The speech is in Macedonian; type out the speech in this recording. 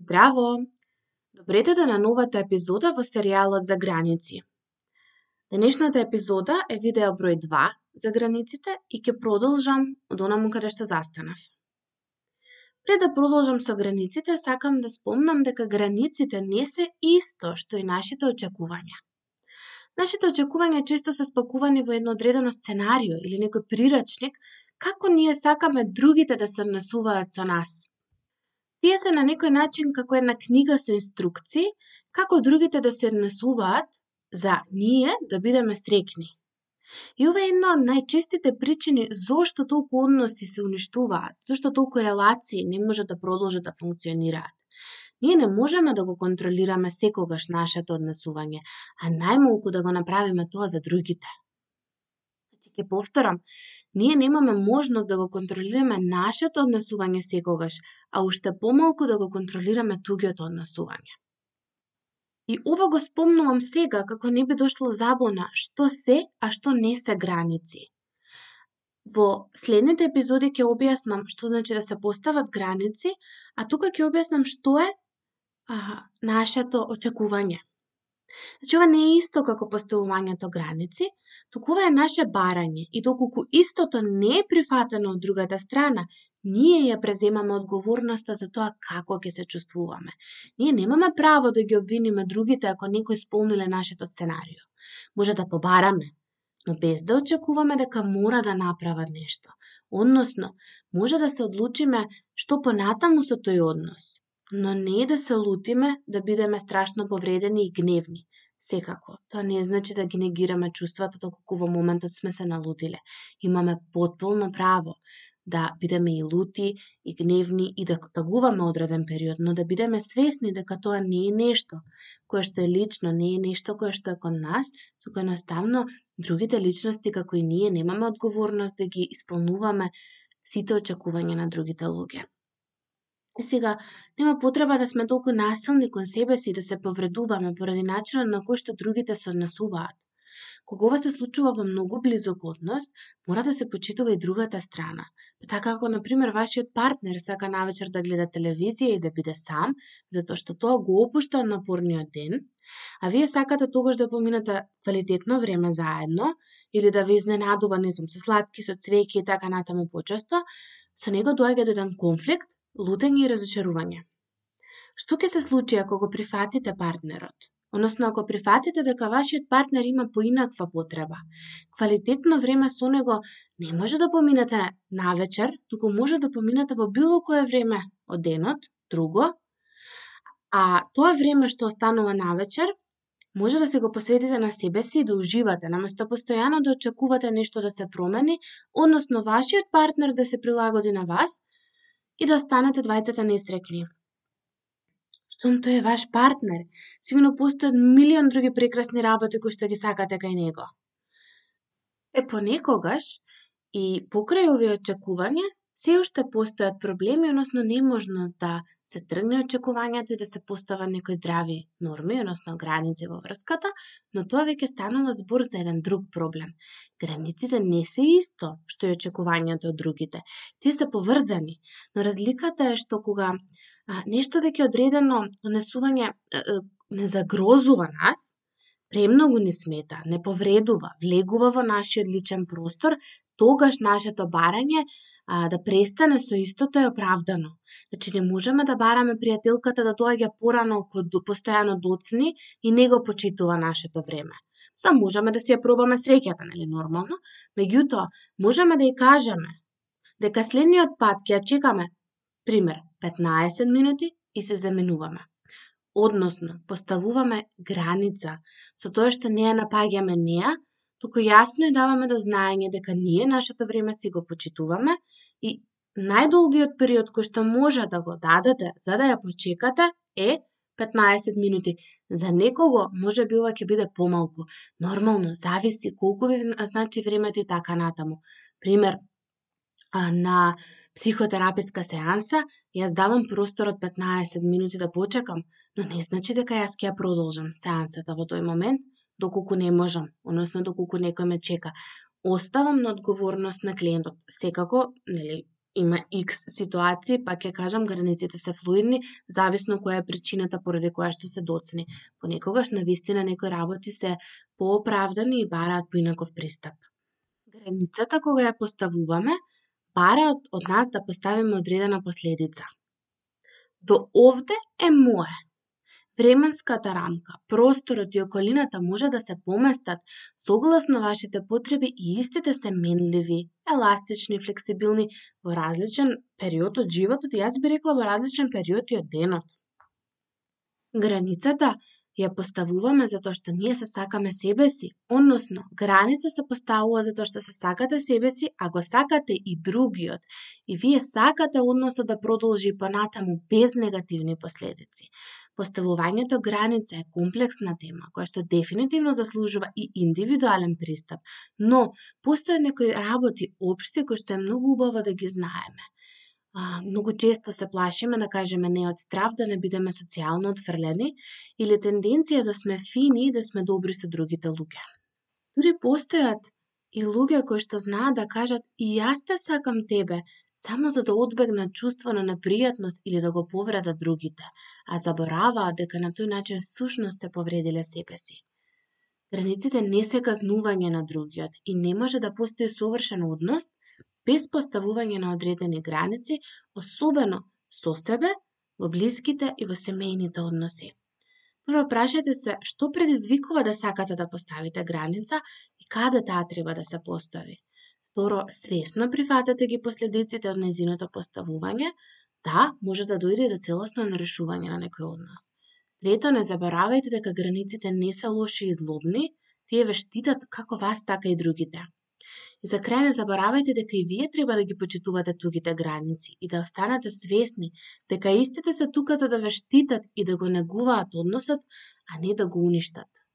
Здраво! Добре дојде на новата епизода во серијалот за граници. Денешната епизода е видео број 2 за границите и ќе продолжам од онаму каде што застанав. Пред да продолжам со границите, сакам да спомнам дека границите не се исто што и нашите очекувања. Нашите очекувања често се спакувани во едно одредено сценарио или некој прирачник, како ние сакаме другите да се однесуваат со нас. Тие се на некој начин како една книга со инструкции, како другите да се однесуваат за ние да бидеме срекни. И ова е една од најчестите причини зошто толку односи се уништуваат, зошто толку релации не можат да продолжат да функционираат. Ние не можеме да го контролираме секогаш нашето однесување, а најмалку да го направиме тоа за другите ќе повторам, ние немаме можност да го контролираме нашето однесување секогаш, а уште помалку да го контролираме туѓото однесување. И ова го спомнувам сега како не би дошло забона што се, а што не се граници. Во следните епизоди ќе објаснам што значи да се постават граници, а тука ќе објаснам што е а, нашето очекување. Значи, ова не е исто како поставувањето граници, туку ова е наше барање и доколку истото не е прифатено од другата страна, ние ја преземаме одговорноста за тоа како ќе се чувствуваме. Ние немаме право да ги обвиниме другите ако некој исполниле нашето сценарио. Може да побараме, но без да очекуваме дека мора да направат нешто. Односно, може да се одлучиме што понатаму со тој однос но не да се лутиме да бидеме страшно повредени и гневни. Секако, тоа не значи да ги негираме чувствата доколку во моментот сме се налутиле. Имаме потполно право да бидеме и лути, и гневни, и да тагуваме одреден период, но да бидеме свесни дека тоа не е нешто кое што е лично, не е нешто кое што е кон нас, туку едноставно другите личности како и ние немаме одговорност да ги исполнуваме сите очекувања на другите луѓе. И сега, нема потреба да сме толку насилни кон себе си да се повредуваме поради начинот на кој што другите се однесуваат. Кога ова се случува во многу близок однос, мора да се почитува и другата страна. Па така како, например, вашиот партнер сака навечер да гледа телевизија и да биде сам, затоа што тоа го опушта од напорниот ден, а вие сакате тогаш да поминате квалитетно време заедно, или да ве изненадува, не знам, со сладки, со цвеќе и така натаму почесто, со него доаѓа до еден конфликт, лутење и разочарување. Што ќе се случи ако го прифатите партнерот? Односно, ако прифатите дека вашиот партнер има поинаква потреба, квалитетно време со него не може да поминете на вечер, туку може да поминете во било кое време од денот, друго, а тоа време што останува на вечер, може да се го посветите на себе си и да уживате, наместо постојано да очекувате нешто да се промени, односно вашиот партнер да се прилагоди на вас, и да останете двајцата несрекни. Штом тој е ваш партнер, сигурно постојат милион други прекрасни работи кои што ги сакате кај него. Е понекогаш и покрај овие очекувања, се уште постојат проблеми, односно неможност да се тргне очекувањето и да се постава некои здрави норми, односно граници во врската, но тоа веќе станува збор за еден друг проблем. Границите не се исто што и очекувањето од другите. Тие се поврзани, но разликата е што кога а, нешто веќе одредено однесување не загрозува нас, премногу ни смета, не повредува, влегува во нашиот личен простор, тогаш нашето барање а, да престане со истото е оправдано. Значи не можеме да бараме пријателката да доаѓа порано код постојано доцни и не го почитува нашето време. Са можеме да си ја пробаме среќата, нели нормално, меѓутоа можеме да ја кажеме дека следниот пат ќе ја чекаме, пример, 15 минути и се заменуваме. Односно, поставуваме граница со тоа што не ја напаѓаме неа, туку јасно и даваме до знаење дека ние нашето време си го почитуваме и најдолгиот период кој што може да го дадете за да ја почекате е 15 минути. За некого може би ова ќе биде помалку. Нормално, зависи колку ви значи времето и така натаму. Пример, на психотераписка сеанса, јас давам простор од 15 минути да почекам, но не значи дека јас ќе ја продолжам сеансата во тој момент, доколку не можам, односно доколку некој ме чека. Оставам на одговорност на клиентот. Секако, нели, има X ситуации, па ќе кажам границите се флуидни, зависно која е причината поради која што се доцни. Понекогаш на вистина некои работи се пооправдани и бараат поинаков пристап. Границата кога ја поставуваме, бара од, од нас да поставиме одредена последица. До овде е мое Временската рамка, просторот и околината може да се поместат согласно вашите потреби и истите се менливи, еластични, флексибилни во различен период од животот и јас би рекла во различен период и од денот. Границата ја поставуваме затоа што ние се сакаме себе си, односно граница се поставува затоа што се сакате себе си, а го сакате и другиот. И вие сакате односот да продолжи понатаму без негативни последици. Поставувањето граница е комплексна тема, која што дефинитивно заслужува и индивидуален пристап, но постојат некои работи општи кои што е многу убаво да ги знаеме. А, многу често се плашиме да кажеме не од страв да не бидеме социјално отфрлени или тенденција да сме фини и да сме добри со другите луѓе. Дури постојат и луѓе кои што знаат да кажат и јас те сакам тебе, само за да одбегнат чувство на непријатност или да го повредат другите, а забораваат дека на тој начин сушност се повредиле себе си. Границите не се казнување на другиот и не може да постои совршен однос без поставување на одредени граници, особено со себе, во блиските и во семејните односи. Прво прашајте се што предизвикува да сакате да поставите граница и каде таа треба да се постави. Второ, свесно прифатате ги последиците од незиното поставување, да, може да дојде до целосно нарешување на некој однос. Трето, не заборавајте дека границите не се лоши и злобни, тие ве штитат како вас, така и другите. И за крај не заборавајте дека и вие треба да ги почитувате тугите граници и да останете свесни дека истите се тука за да ве штитат и да го негуваат односот, а не да го уништат.